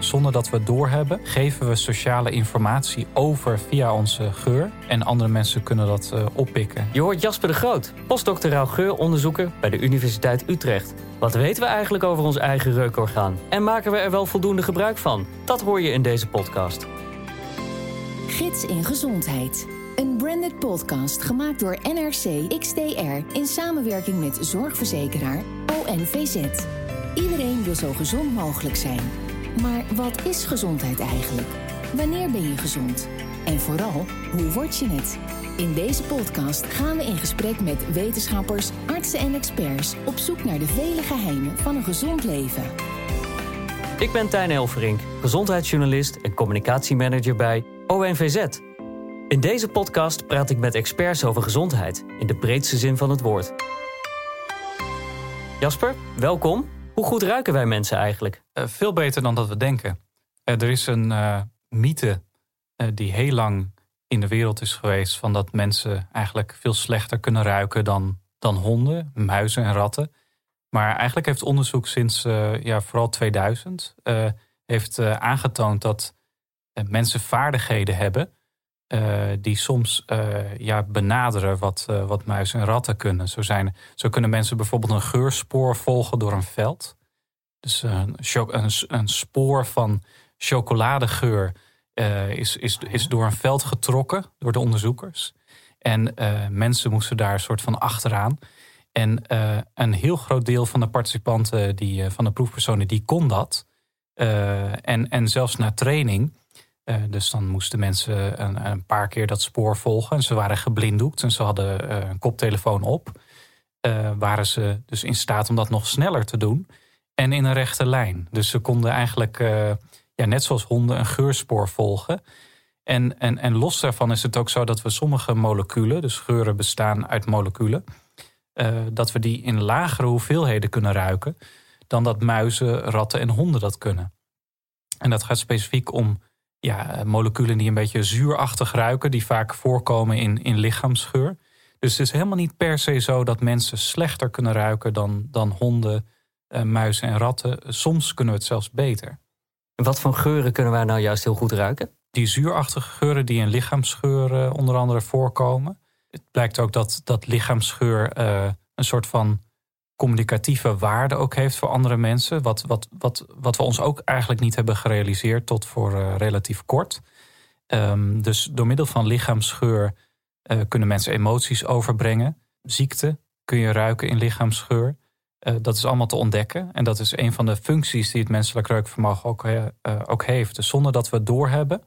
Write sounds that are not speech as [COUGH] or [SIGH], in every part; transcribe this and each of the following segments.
Zonder dat we het doorhebben, geven we sociale informatie over via onze geur. En andere mensen kunnen dat uh, oppikken. Je hoort Jasper de Groot, postdoctoraal geuronderzoeker bij de Universiteit Utrecht. Wat weten we eigenlijk over ons eigen reukorgaan? En maken we er wel voldoende gebruik van? Dat hoor je in deze podcast. Gids in Gezondheid. Een branded podcast gemaakt door NRC XTR in samenwerking met zorgverzekeraar ONVZ. Iedereen wil zo gezond mogelijk zijn. Maar wat is gezondheid eigenlijk? Wanneer ben je gezond? En vooral, hoe word je het? In deze podcast gaan we in gesprek met wetenschappers, artsen en experts op zoek naar de vele geheimen van een gezond leven. Ik ben Tijn Elverink, gezondheidsjournalist en communicatiemanager bij ONVZ. In deze podcast praat ik met experts over gezondheid in de breedste zin van het woord. Jasper, welkom. Hoe goed ruiken wij mensen eigenlijk? Uh, veel beter dan dat we denken. Uh, er is een uh, mythe die heel lang in de wereld is geweest... van dat mensen eigenlijk veel slechter kunnen ruiken dan, dan honden, muizen en ratten. Maar eigenlijk heeft onderzoek sinds ja, vooral 2000... heeft aangetoond dat mensen vaardigheden hebben... die soms ja, benaderen wat, wat muizen en ratten kunnen. Zo, zijn, zo kunnen mensen bijvoorbeeld een geurspoor volgen door een veld. Dus een, een, een spoor van chocoladegeur uh, is, is, is door een veld getrokken door de onderzoekers. En uh, mensen moesten daar een soort van achteraan. En uh, een heel groot deel van de participanten, die, van de proefpersonen, die kon dat. en, en zelfs na training. dus dan moesten mensen een, een, paar keer dat spoor volgen. En ze waren geblinddoekt en ze hadden een koptelefoon op. waren ze dus in staat om dat nog sneller te doen en in een rechte lijn. Dus ze konden eigenlijk, uh, ja, net zoals honden, een geurspoor volgen. En, en, en los daarvan is het ook zo dat we sommige moleculen, dus geuren bestaan uit moleculen, uh, dat we die in lagere hoeveelheden kunnen ruiken dan dat muizen, ratten en honden dat kunnen. En dat gaat specifiek om ja, moleculen die een beetje zuurachtig ruiken, die vaak voorkomen in, in lichaamsgeur. Dus het is helemaal niet per se zo dat mensen slechter kunnen ruiken dan, dan honden, muizen en ratten. Soms kunnen we het zelfs beter. En wat voor geuren kunnen wij nou juist heel goed ruiken? Die zuurachtige geuren die in lichaamsgeur uh, onder andere voorkomen. Het blijkt ook dat, dat lichaamsgeur een soort van communicatieve waarde ook heeft voor andere mensen. Wat, wat, wat, wat we ons ook eigenlijk niet hebben gerealiseerd tot voor relatief kort. Um, dus door middel van lichaamsgeur kunnen mensen emoties overbrengen. Ziekte kun je ruiken in lichaamsgeur. Uh, dat is allemaal te ontdekken. En dat is een van de functies die het menselijk reukvermogen ook, uh, ook heeft. Dus zonder dat we het doorhebben,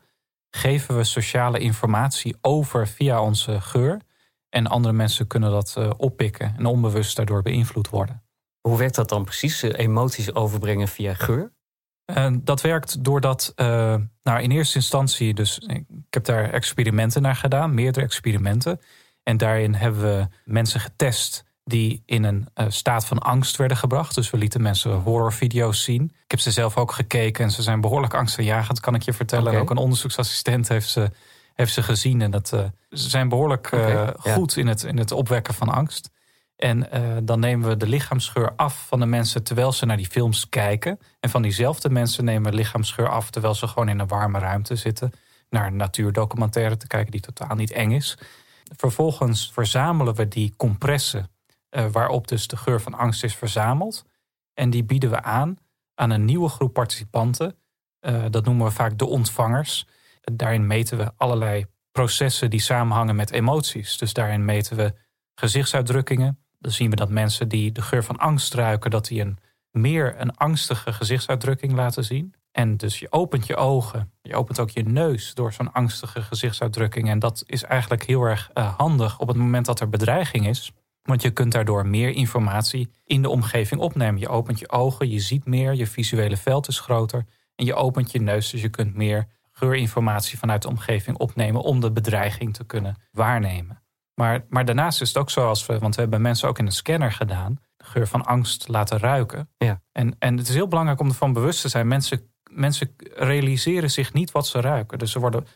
geven we sociale informatie over via onze geur. En andere mensen kunnen dat uh, oppikken en onbewust daardoor beïnvloed worden. Hoe werkt dat dan precies? Emoties overbrengen via geur? dat werkt doordat, nou in eerste instantie, dus ik heb daar experimenten naar gedaan, meerdere experimenten. En daarin hebben we mensen getest die in een uh, staat van angst werden gebracht. Dus we lieten mensen horrorvideo's zien. Ik heb ze zelf ook gekeken en ze zijn behoorlijk angstaanjagend, kan ik je vertellen. Okay. Ook een onderzoeksassistent heeft ze, heeft ze gezien. En dat, uh, ze zijn behoorlijk uh, okay, goed ja. in, het, in het opwekken van angst. En dan nemen we de lichaamsgeur af van de mensen terwijl ze naar die films kijken. En van diezelfde mensen nemen we lichaamsgeur af terwijl ze gewoon in een warme ruimte zitten. Naar een natuurdocumentaire te kijken die totaal niet eng is. Vervolgens verzamelen we die compressen uh, waarop dus de geur van angst is verzameld. En die bieden we aan aan een nieuwe groep participanten. Uh, dat noemen we vaak de ontvangers. Daarin meten we allerlei processen die samenhangen met emoties. Dus daarin meten we gezichtsuitdrukkingen. Dan zien we dat mensen die de geur van angst ruiken, dat die een meer een angstige gezichtsuitdrukking laten zien. En dus je opent je ogen, je opent ook je neus door zo'n angstige gezichtsuitdrukking. En dat is eigenlijk heel erg uh, handig op het moment dat er bedreiging is. Want je kunt daardoor meer informatie in de omgeving opnemen. Je opent je ogen, je ziet meer, je visuele veld is groter. En je opent je neus, dus je kunt meer geurinformatie vanuit de omgeving opnemen om de bedreiging te kunnen waarnemen. Maar, maar daarnaast is het ook zo als we, want we hebben mensen ook in een scanner gedaan, de geur van angst laten ruiken. Ja. En, en het is heel belangrijk om ervan bewust te zijn. Mensen, mensen realiseren zich niet wat ze ruiken. Dus ze worden,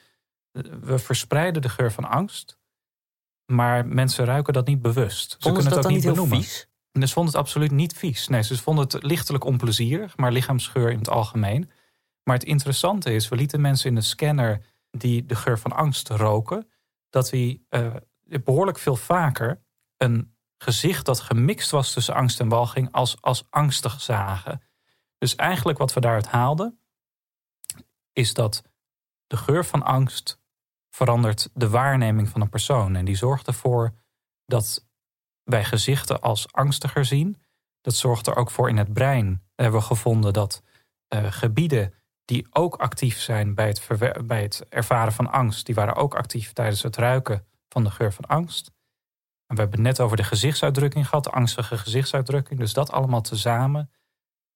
we verspreiden de geur van angst. Maar mensen ruiken dat niet bewust. Ze kunnen het ook niet benoemen. Vies? En ze vonden het absoluut niet vies. Nee, ze vonden het lichtelijk onplezierig, maar lichaamsgeur in het algemeen. Maar het interessante is, we lieten mensen in de scanner die de geur van angst roken, dat we uh, behoorlijk veel vaker een gezicht dat gemixt was tussen angst en walging als, als angstig zagen. Dus eigenlijk wat we daaruit haalden, is dat de geur van angst verandert de waarneming van een persoon. En die zorgt ervoor dat wij gezichten als angstiger zien. Dat zorgt er ook voor in het brein. hebben we gevonden dat uh, gebieden die ook actief zijn bij het, bij het ervaren van angst, die waren ook actief tijdens het ruiken van de geur van angst. En we hebben het net over de gezichtsuitdrukking gehad, de angstige gezichtsuitdrukking. Dus dat allemaal tezamen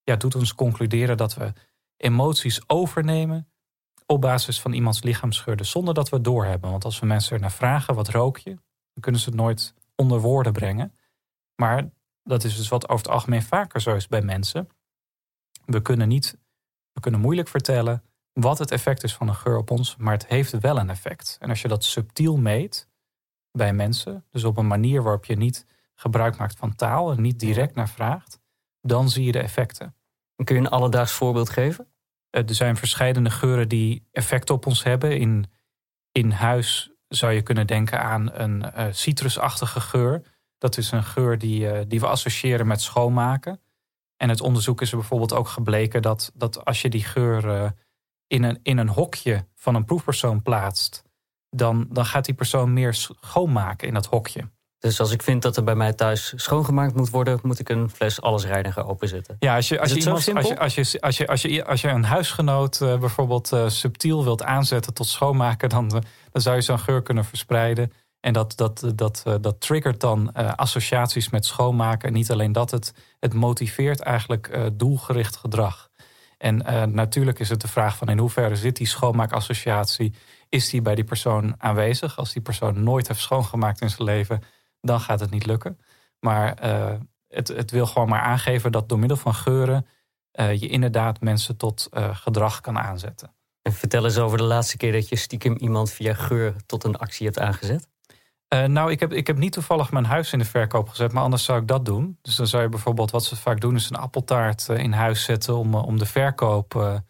ja, doet ons concluderen dat we emoties overnemen op basis van iemands lichaamsgeur, zonder dat we het doorhebben. Want als we mensen er naar vragen, wat rook je? Dan kunnen ze het nooit onder woorden brengen. Maar dat is dus wat over het algemeen vaker zo is bij mensen. We kunnen niet, we kunnen moeilijk vertellen wat het effect is van een geur op ons, maar het heeft wel een effect. En als je dat subtiel meet bij mensen, dus op een manier waarop je niet gebruik maakt van taal en niet direct naar vraagt, dan zie je de effecten. Kun je een alledaags voorbeeld geven? Eh, er zijn verschillende geuren die effect op ons hebben. In, in huis zou je kunnen denken aan een uh, citrusachtige geur. Dat is een geur die, uh, die we associëren met schoonmaken. En het onderzoek is er bijvoorbeeld ook gebleken dat, dat als je die geur in, een, in een hokje van een proefpersoon plaatst, dan, dan gaat die persoon meer schoonmaken in dat hokje. Dus als ik vind dat er bij mij thuis schoongemaakt moet worden, moet ik een fles allesreiniger openzetten. Ja, als je, als je, iemand, als je, als je, als je, als je, als je een huisgenoot uh, bijvoorbeeld uh, subtiel wilt aanzetten tot schoonmaken, dan, uh, dan zou je zo'n geur kunnen verspreiden. En dat, dat, dat, dat triggert dan associaties met schoonmaken. En niet alleen dat, het, het motiveert eigenlijk doelgericht gedrag. En natuurlijk is het de vraag van in hoeverre zit die schoonmaakassociatie? Is die bij die persoon aanwezig? Als die persoon nooit heeft schoongemaakt in zijn leven, dan gaat het niet lukken. Maar uh, het, het wil gewoon maar aangeven dat door middel van geuren uh, je inderdaad mensen tot uh, gedrag kan aanzetten. En vertel eens over de laatste keer dat je stiekem iemand via geur tot een actie hebt aangezet. nou, ik heb, ik heb niet toevallig mijn huis in de verkoop gezet, maar anders zou ik dat doen. Dus dan zou je bijvoorbeeld, wat ze vaak doen, is een appeltaart in huis zetten om, om de verkoop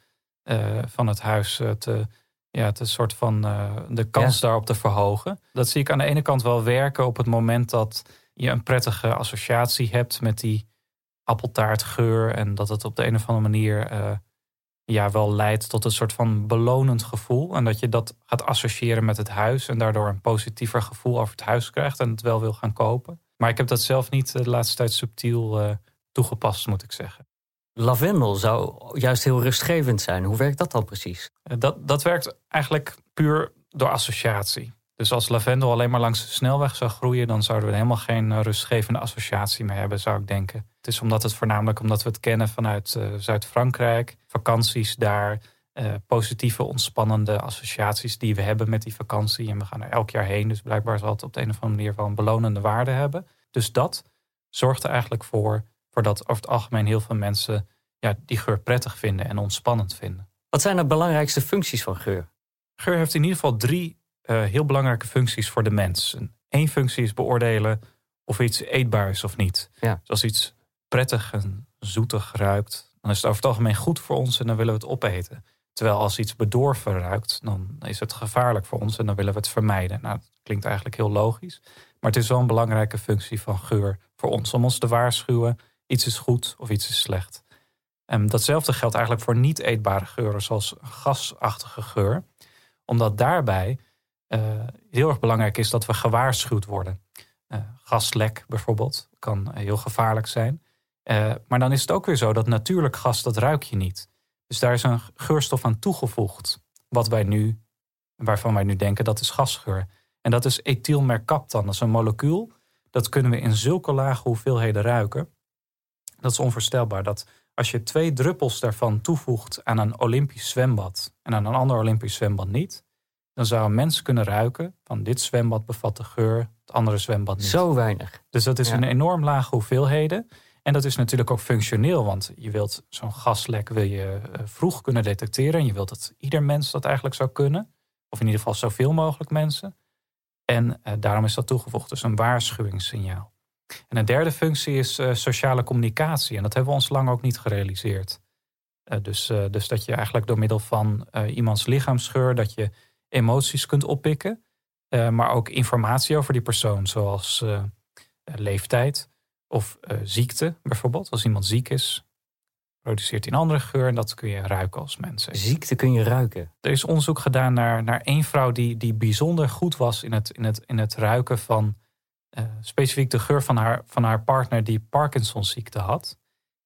van het huis te, ja, het is een soort van uh, de kans daarop te verhogen. Dat zie ik aan de ene kant wel werken op het moment dat je een prettige associatie hebt met die appeltaartgeur. En dat het op de een of andere manier uh, ja, wel leidt tot een soort van belonend gevoel. En dat je dat gaat associëren met het huis en daardoor een positiever gevoel over het huis krijgt en het wel wil gaan kopen. Maar ik heb dat zelf niet de laatste tijd subtiel uh, toegepast, moet ik zeggen. Lavendel zou juist heel rustgevend zijn. Hoe werkt dat dan precies? Eh, dat, dat werkt eigenlijk puur door associatie. Dus als lavendel alleen maar langs de snelweg zou groeien, dan zouden we helemaal geen eh, rustgevende associatie meer hebben, zou ik denken. Het is omdat het voornamelijk omdat we het kennen vanuit uh, Zuid-Frankrijk, vakanties daar, positieve, ontspannende associaties die we hebben met die vakantie. En we gaan er elk jaar heen, dus blijkbaar zal het op de een of andere manier wel een belonende waarde hebben. Dus dat zorgt er eigenlijk voor Voordat over het algemeen heel veel mensen ja, die geur prettig vinden en ontspannend vinden. Wat zijn de belangrijkste functies van geur? Geur heeft in ieder geval drie uh, heel belangrijke functies voor de mens. Eén functie is beoordelen of iets eetbaar is of niet. Ja. Dus als iets prettig en zoetig ruikt, dan is het over het algemeen goed voor ons en dan willen we het opeten. Terwijl als iets bedorven ruikt, dan is het gevaarlijk voor ons en dan willen we het vermijden. Nou, dat klinkt eigenlijk heel logisch. Maar het is wel een belangrijke functie van geur voor ons. Om ons te waarschuwen iets is goed of iets is slecht. En datzelfde geldt eigenlijk voor niet eetbare geuren, zoals gasachtige geur. Omdat daarbij uh, heel erg belangrijk is dat we gewaarschuwd worden. Uh, gaslek bijvoorbeeld kan heel gevaarlijk zijn. Uh, maar dan is het ook weer zo dat natuurlijk gas, dat ruik je niet. Dus daar is een geurstof aan toegevoegd. Wat wij nu, waarvan wij nu denken dat is gasgeur. En dat is ethylmercaptan. Dat is een molecuul. Dat kunnen we in zulke lage hoeveelheden ruiken dat is onvoorstelbaar. Dat als je twee druppels daarvan toevoegt aan een Olympisch zwembad en aan een ander Olympisch zwembad niet, dan zou een mens kunnen ruiken van dit zwembad bevat de geur, het andere zwembad niet. Zo weinig. Dus dat is een enorm lage hoeveelheden. En dat is natuurlijk ook functioneel, want je wilt zo'n gaslek wil je eh, vroeg kunnen detecteren. En je wilt dat ieder mens dat eigenlijk zou kunnen. Of in ieder geval zoveel mogelijk mensen. En eh, daarom is dat toegevoegd. Dus een waarschuwingssignaal. En een derde functie is uh, sociale communicatie. En dat hebben we ons lang ook niet gerealiseerd. dus, dus dat je eigenlijk door middel van iemands lichaamsgeur, dat je emoties kunt oppikken. maar ook informatie over die persoon, zoals leeftijd of ziekte bijvoorbeeld. Als iemand ziek is, produceert hij een andere geur en dat kun je ruiken als mensen. Ziekte kun je ruiken? Er is onderzoek gedaan naar, naar één vrouw die, die bijzonder goed was in het, in het, in het ruiken van uh, specifiek de geur van haar, van haar partner die Parkinsonziekte had.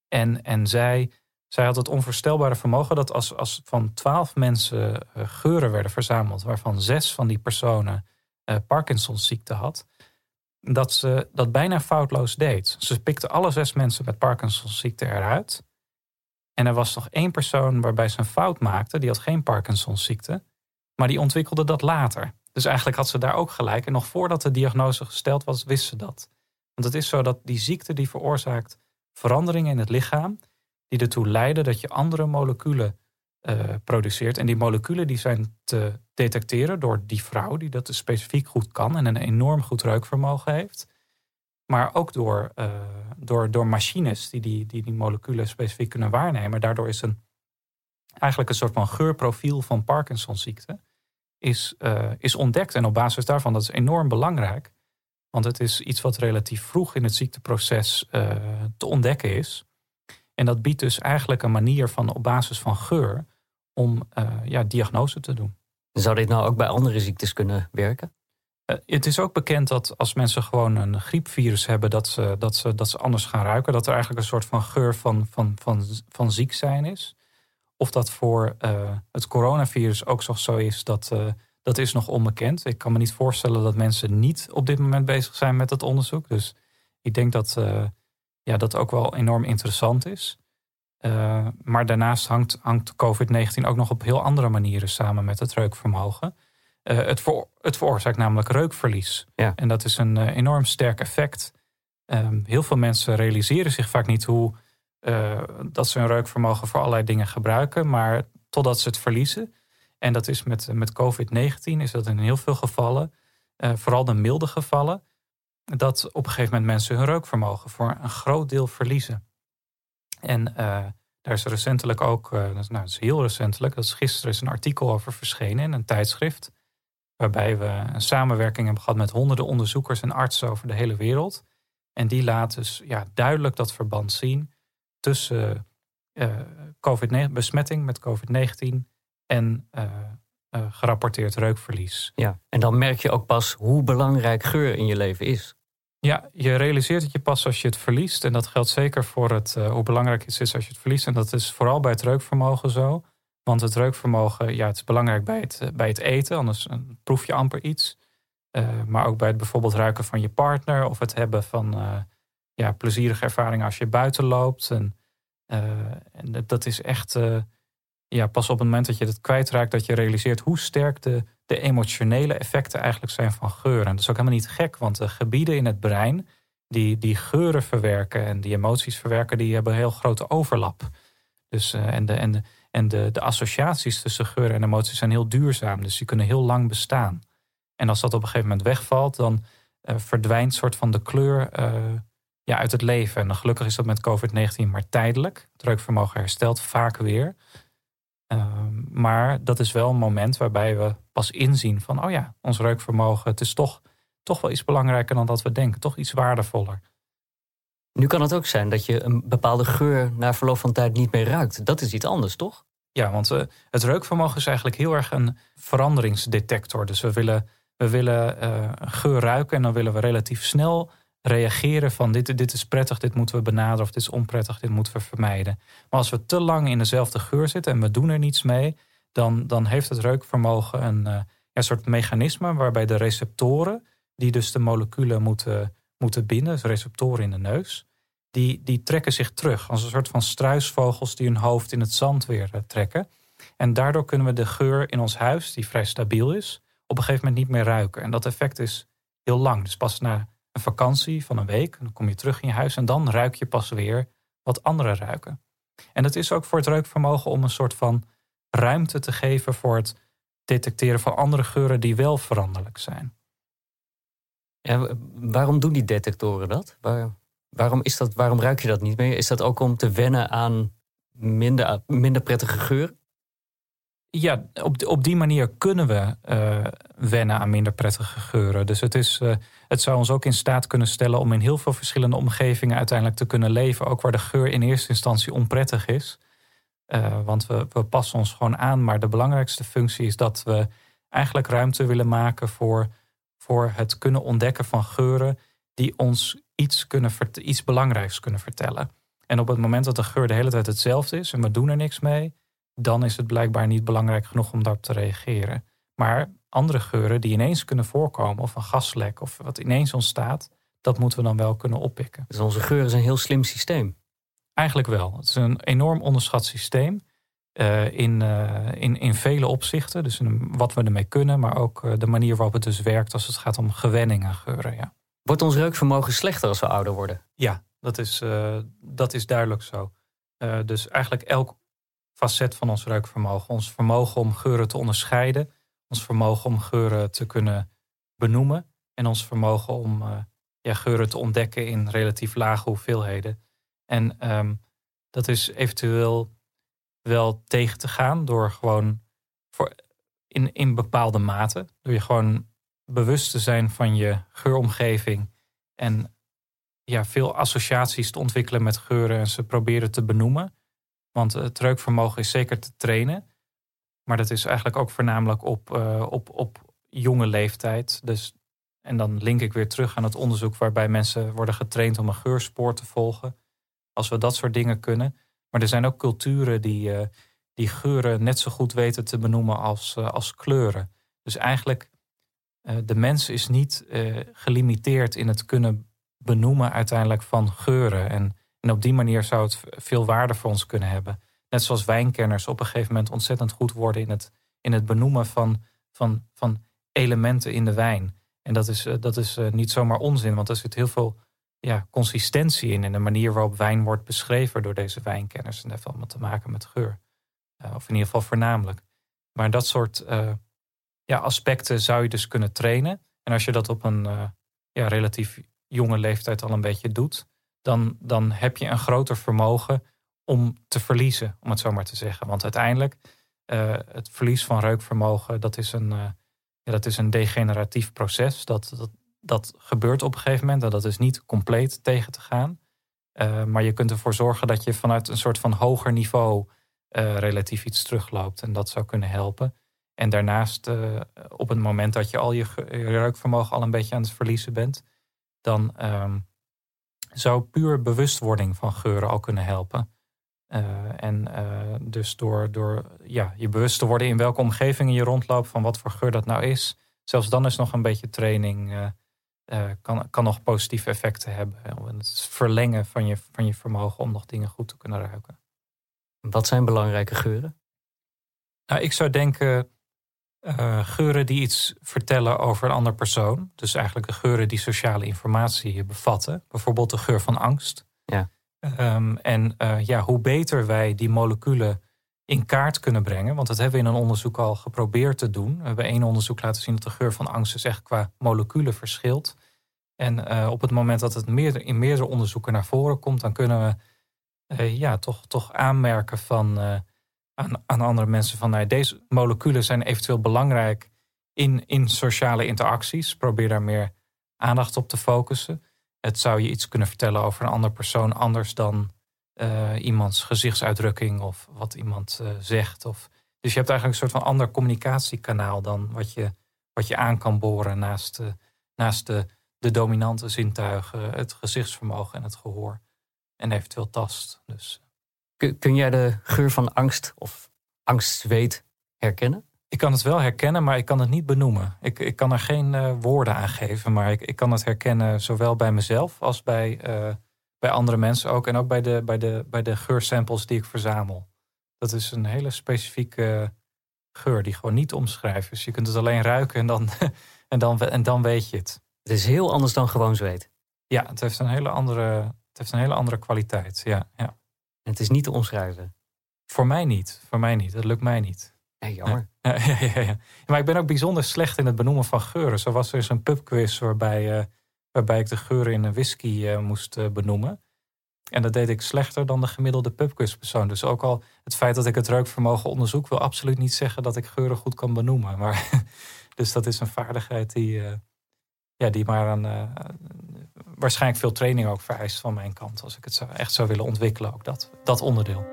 En, en zij, zij had het onvoorstelbare vermogen dat als, als van twaalf mensen uh, geuren werden verzameld, waarvan zes van die personen uh, Parkinsonziekte had, dat ze dat bijna foutloos deed. Ze pikte alle zes mensen met Parkinsonziekte eruit. En er was nog één persoon waarbij ze een fout maakte. Die had geen Parkinsonziekte. Maar die ontwikkelde dat later. Dus eigenlijk had ze daar ook gelijk. En nog voordat de diagnose gesteld was, wist ze dat. Want het is zo dat die ziekte die veroorzaakt veranderingen in het lichaam. Die ertoe leiden dat je andere moleculen uh, produceert. En die moleculen die zijn te detecteren door die vrouw die dat dus specifiek goed kan. En een enorm goed reukvermogen heeft. Maar ook door, uh, door, door machines die die, die die moleculen specifiek kunnen waarnemen. Daardoor is een, eigenlijk een soort van geurprofiel van Parkinsonziekte is, uh, is ontdekt. En op basis daarvan, dat is enorm belangrijk. Want het is iets wat relatief vroeg in het ziekteproces uh, te ontdekken is. En dat biedt dus eigenlijk een manier van op basis van geur om ja, diagnose te doen. Zou dit nou ook bij andere ziektes kunnen werken? Uh, het is ook bekend dat als mensen gewoon een griepvirus hebben, dat ze, dat ze, dat ze anders gaan ruiken. Dat er eigenlijk een soort van geur van, van, van, van ziek zijn is. Of dat voor uh, het coronavirus ook zo is, dat, uh, dat is nog onbekend. Ik kan me niet voorstellen dat mensen niet op dit moment bezig zijn met dat onderzoek. Dus ik denk dat ja, dat ook wel enorm interessant is. maar daarnaast hangt, hangt COVID-19 ook nog op heel andere manieren samen met het reukvermogen. Uh, het, voor, het, veroorzaakt namelijk reukverlies. Ja. En dat is een uh, enorm sterk effect. Um, heel veel mensen realiseren zich vaak niet hoe uh, dat ze hun reukvermogen voor allerlei dingen gebruiken, maar totdat ze het verliezen. En dat is met, met COVID-19 is dat in heel veel gevallen, vooral de milde gevallen, dat op een gegeven moment mensen hun reukvermogen voor een groot deel verliezen. En daar is recentelijk ook, nou, dat is heel recentelijk, dat is gisteren is een artikel over verschenen in een tijdschrift. Waarbij we een samenwerking hebben gehad met honderden onderzoekers en artsen over de hele wereld. En die laten dus ja, duidelijk dat verband zien tussen uh, COVID besmetting met COVID-19 en uh, gerapporteerd reukverlies. Ja, en dan merk je ook pas hoe belangrijk geur in je leven is. Ja, je realiseert het je pas als je het verliest. En dat geldt zeker voor het, hoe belangrijk het is als je het verliest. En dat is vooral bij het reukvermogen zo. Want het reukvermogen, ja, het is belangrijk bij het, eh, bij het eten, anders eh, proef je amper iets. Maar ook bij het bijvoorbeeld ruiken van je partner of het hebben van ja, plezierige ervaringen als je buiten loopt. En, uh, en dat is echt ja, pas op het moment dat je het kwijtraakt, dat je realiseert hoe sterk de, de emotionele effecten eigenlijk zijn van geuren. En dat is ook helemaal niet gek, want de gebieden in het brein die, die geuren verwerken en die emoties verwerken, die hebben een heel grote overlap. Dus, en de, en de, en de, de associaties tussen geur en emoties zijn heel duurzaam. Dus die kunnen heel lang bestaan. En als dat op een gegeven moment wegvalt, dan uh, verdwijnt soort van de kleur ja, uit het leven. En gelukkig is dat met COVID-19 maar tijdelijk. Het reukvermogen herstelt vaak weer. Uh, maar dat is wel een moment waarbij we pas inzien van, oh ja, ons reukvermogen, het is toch, toch wel iets belangrijker dan dat we denken, toch iets waardevoller. Nu kan het ook zijn dat je een bepaalde geur na verloop van tijd niet meer ruikt. Dat is iets anders, toch? Ja, want uh, het reukvermogen is eigenlijk heel erg een veranderingsdetector. Dus we willen, we willen uh, geur ruiken en dan willen we relatief snel reageren van dit, dit is prettig, dit moeten we benaderen of dit is onprettig, dit moeten we vermijden. Maar als we te lang in dezelfde geur zitten en we doen er niets mee, dan, dan heeft het reukvermogen een, een soort mechanisme waarbij de receptoren, die dus de moleculen moeten, moeten binden, dus receptoren in de neus, die, die trekken zich terug. Als een soort van struisvogels die hun hoofd in het zand weer eh, trekken. En daardoor kunnen we de geur in ons huis, die vrij stabiel is, op een gegeven moment niet meer ruiken. En dat effect is heel lang. Dus pas na een vakantie van een week, dan kom je terug in je huis en dan ruik je pas weer wat andere ruiken. En dat is ook voor het reukvermogen om een soort van ruimte te geven voor het detecteren van andere geuren die wel veranderlijk zijn. Waarom doen die detectoren dat? Waar, Waarom, is dat, waarom ruik je dat niet meer? Is dat ook om te wennen aan minder, minder prettige geur? Ja, op, op die manier kunnen we uh, wennen aan minder prettige geuren. Dus het, is, uh, het zou ons ook in staat kunnen stellen om in heel veel verschillende omgevingen uiteindelijk te kunnen leven. Ook waar de geur in eerste instantie onprettig is. Uh, want we, we passen ons gewoon aan. Maar de belangrijkste functie is dat we eigenlijk ruimte willen maken voor, voor het kunnen ontdekken van geuren die ons iets, kunnen, iets belangrijks kunnen vertellen. En op het moment dat de geur de hele tijd hetzelfde is en we doen er niks mee, dan is het blijkbaar niet belangrijk genoeg om daarop te reageren. Maar andere geuren die ineens kunnen voorkomen, of een gaslek of wat ineens ontstaat, dat moeten we dan wel kunnen oppikken. Dus onze geur is een heel slim systeem. Eigenlijk wel. Het is een enorm onderschat systeem. Uh, in, uh, in, in vele opzichten. Dus in wat we ermee kunnen, maar ook uh, de manier waarop het dus werkt als het gaat om gewenning aan geuren. Ja. Wordt ons reukvermogen slechter als we ouder worden? Ja, dat is, dat is duidelijk zo. dus eigenlijk elk facet van ons reukvermogen. Ons vermogen om geuren te onderscheiden. Ons vermogen om geuren te kunnen benoemen. En ons vermogen om ja, geuren te ontdekken in relatief lage hoeveelheden. En um, dat is eventueel wel tegen te gaan door gewoon voor in, in bepaalde mate. Door je gewoon bewust te zijn van je geuromgeving. En ja, veel associaties te ontwikkelen met geuren en ze proberen te benoemen. Want het reukvermogen is zeker te trainen. Maar dat is eigenlijk ook voornamelijk op, uh, op, op jonge leeftijd. Dus, en dan link ik weer terug aan het onderzoek waarbij mensen worden getraind om een geurspoor te volgen. Als we dat soort dingen kunnen. Maar er zijn ook culturen die, uh, die geuren net zo goed weten te benoemen als, uh, als kleuren. Dus eigenlijk, de mens is niet gelimiteerd in het kunnen benoemen uiteindelijk van geuren. En, en op die manier zou het veel waarde voor ons kunnen hebben. Net zoals wijnkenners op een gegeven moment ontzettend goed worden in het, in het benoemen van, van, van elementen in de wijn. En dat is, dat is niet zomaar onzin, want er zit heel veel ja, consistentie in. En de manier waarop wijn wordt beschreven door deze wijnkenners. En dat heeft allemaal te maken met geur. Uh, of in ieder geval voornamelijk. Maar dat soort ja, aspecten zou je dus kunnen trainen. En als je dat op een ja, relatief jonge leeftijd al een beetje doet, dan, dan heb je een groter vermogen om te verliezen, om het zo maar te zeggen. Want uiteindelijk, het verlies van reukvermogen, dat is een, ja, dat is een degeneratief proces. Dat, dat, dat gebeurt op een gegeven moment. En dat is niet compleet tegen te gaan. Uh, maar je kunt ervoor zorgen dat je vanuit een soort van hoger niveau relatief iets terugloopt. En dat zou kunnen helpen. En daarnaast, op het moment dat je al je, reukvermogen al een beetje aan het verliezen bent, dan um, zou puur bewustwording van geuren al kunnen helpen. en dus door, door ja, je bewust te worden in welke omgevingen je rondloopt, van wat voor geur dat nou is. Zelfs dan is nog een beetje training uh, kan, kan nog positieve effecten hebben. Het verlengen van je, van je vermogen om nog dingen goed te kunnen ruiken. Wat zijn belangrijke geuren? Nou, ik zou denken uh, geuren die iets vertellen over een ander persoon. Dus eigenlijk de geuren die sociale informatie bevatten. Bijvoorbeeld de geur van angst. Ja. Um, en uh, ja, hoe beter wij die moleculen in kaart kunnen brengen. Want dat hebben we in een onderzoek al geprobeerd te doen. We hebben één onderzoek laten zien dat de geur van angst dus echt qua moleculen verschilt. En uh, op het moment dat het meer, in meerdere onderzoeken naar voren komt, dan kunnen we ja, toch, toch aanmerken van, aan, andere mensen van nou, deze moleculen zijn eventueel belangrijk in, in sociale interacties. Probeer daar meer aandacht op te focussen. Het zou je iets kunnen vertellen over een andere persoon anders dan uh, iemands gezichtsuitdrukking of wat iemand uh, zegt. Of, dus je hebt eigenlijk een soort van ander communicatiekanaal dan wat je, wat je aan kan boren naast, uh, naast de, de dominante zintuigen, het gezichtsvermogen en het gehoor. En eventueel tast. Dus. Kun, jij de geur van angst of angstzweet herkennen? Ik kan het wel herkennen, maar ik kan het niet benoemen. Ik, ik kan er geen woorden aan geven, maar ik, ik kan het herkennen zowel bij mezelf als bij bij andere mensen ook. En ook bij de, bij de, bij de geursamples die ik verzamel. Dat is een hele specifieke geur die gewoon niet omschrijven. Dus je kunt het alleen ruiken en dan, [LAUGHS] en dan, en dan weet je het. Het is heel anders dan gewoon zweet. Ja, het heeft een hele andere, het heeft een hele andere kwaliteit. Ja, ja. En het is niet te omschrijven. Voor mij niet. Voor mij niet. Dat lukt mij niet. Ja, jammer. Ja, ja, ja, ja, Maar ik ben ook bijzonder slecht in het benoemen van geuren. Zo was er eens een pubquiz waarbij uh, waarbij ik de geuren in een whisky uh, moest uh, benoemen. En dat deed ik slechter dan de gemiddelde pubquizpersoon. Dus ook al het feit dat ik het reukvermogen onderzoek... wil absoluut niet zeggen dat ik geuren goed kan benoemen. Maar, [LAUGHS] dus dat is een vaardigheid die, ja, die maar uh, waarschijnlijk veel training ook vereist van mijn kant. Als ik het zou, echt zou willen ontwikkelen, ook dat, dat onderdeel.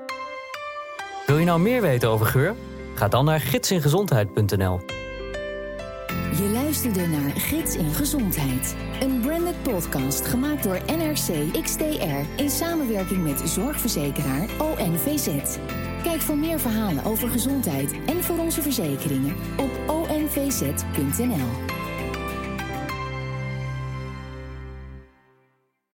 Wil je nou meer weten over geur? Ga dan naar gidsingezondheid.nl. Je luisterde naar Gids in Gezondheid. Een branded podcast gemaakt door NRC XTR in samenwerking met zorgverzekeraar ONVZ. Kijk voor meer verhalen over gezondheid en voor onze verzekeringen op onvz.nl.